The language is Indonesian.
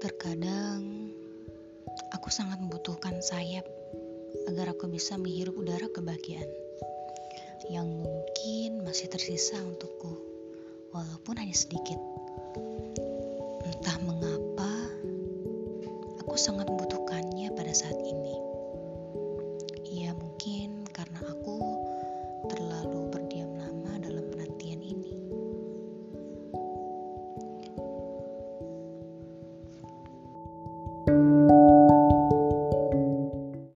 Terkadang aku sangat membutuhkan sayap agar aku bisa menghirup udara kebahagiaan yang mungkin masih tersisa untukku, walaupun hanya sedikit. Entah mengapa, aku sangat membutuhkannya pada saat ini.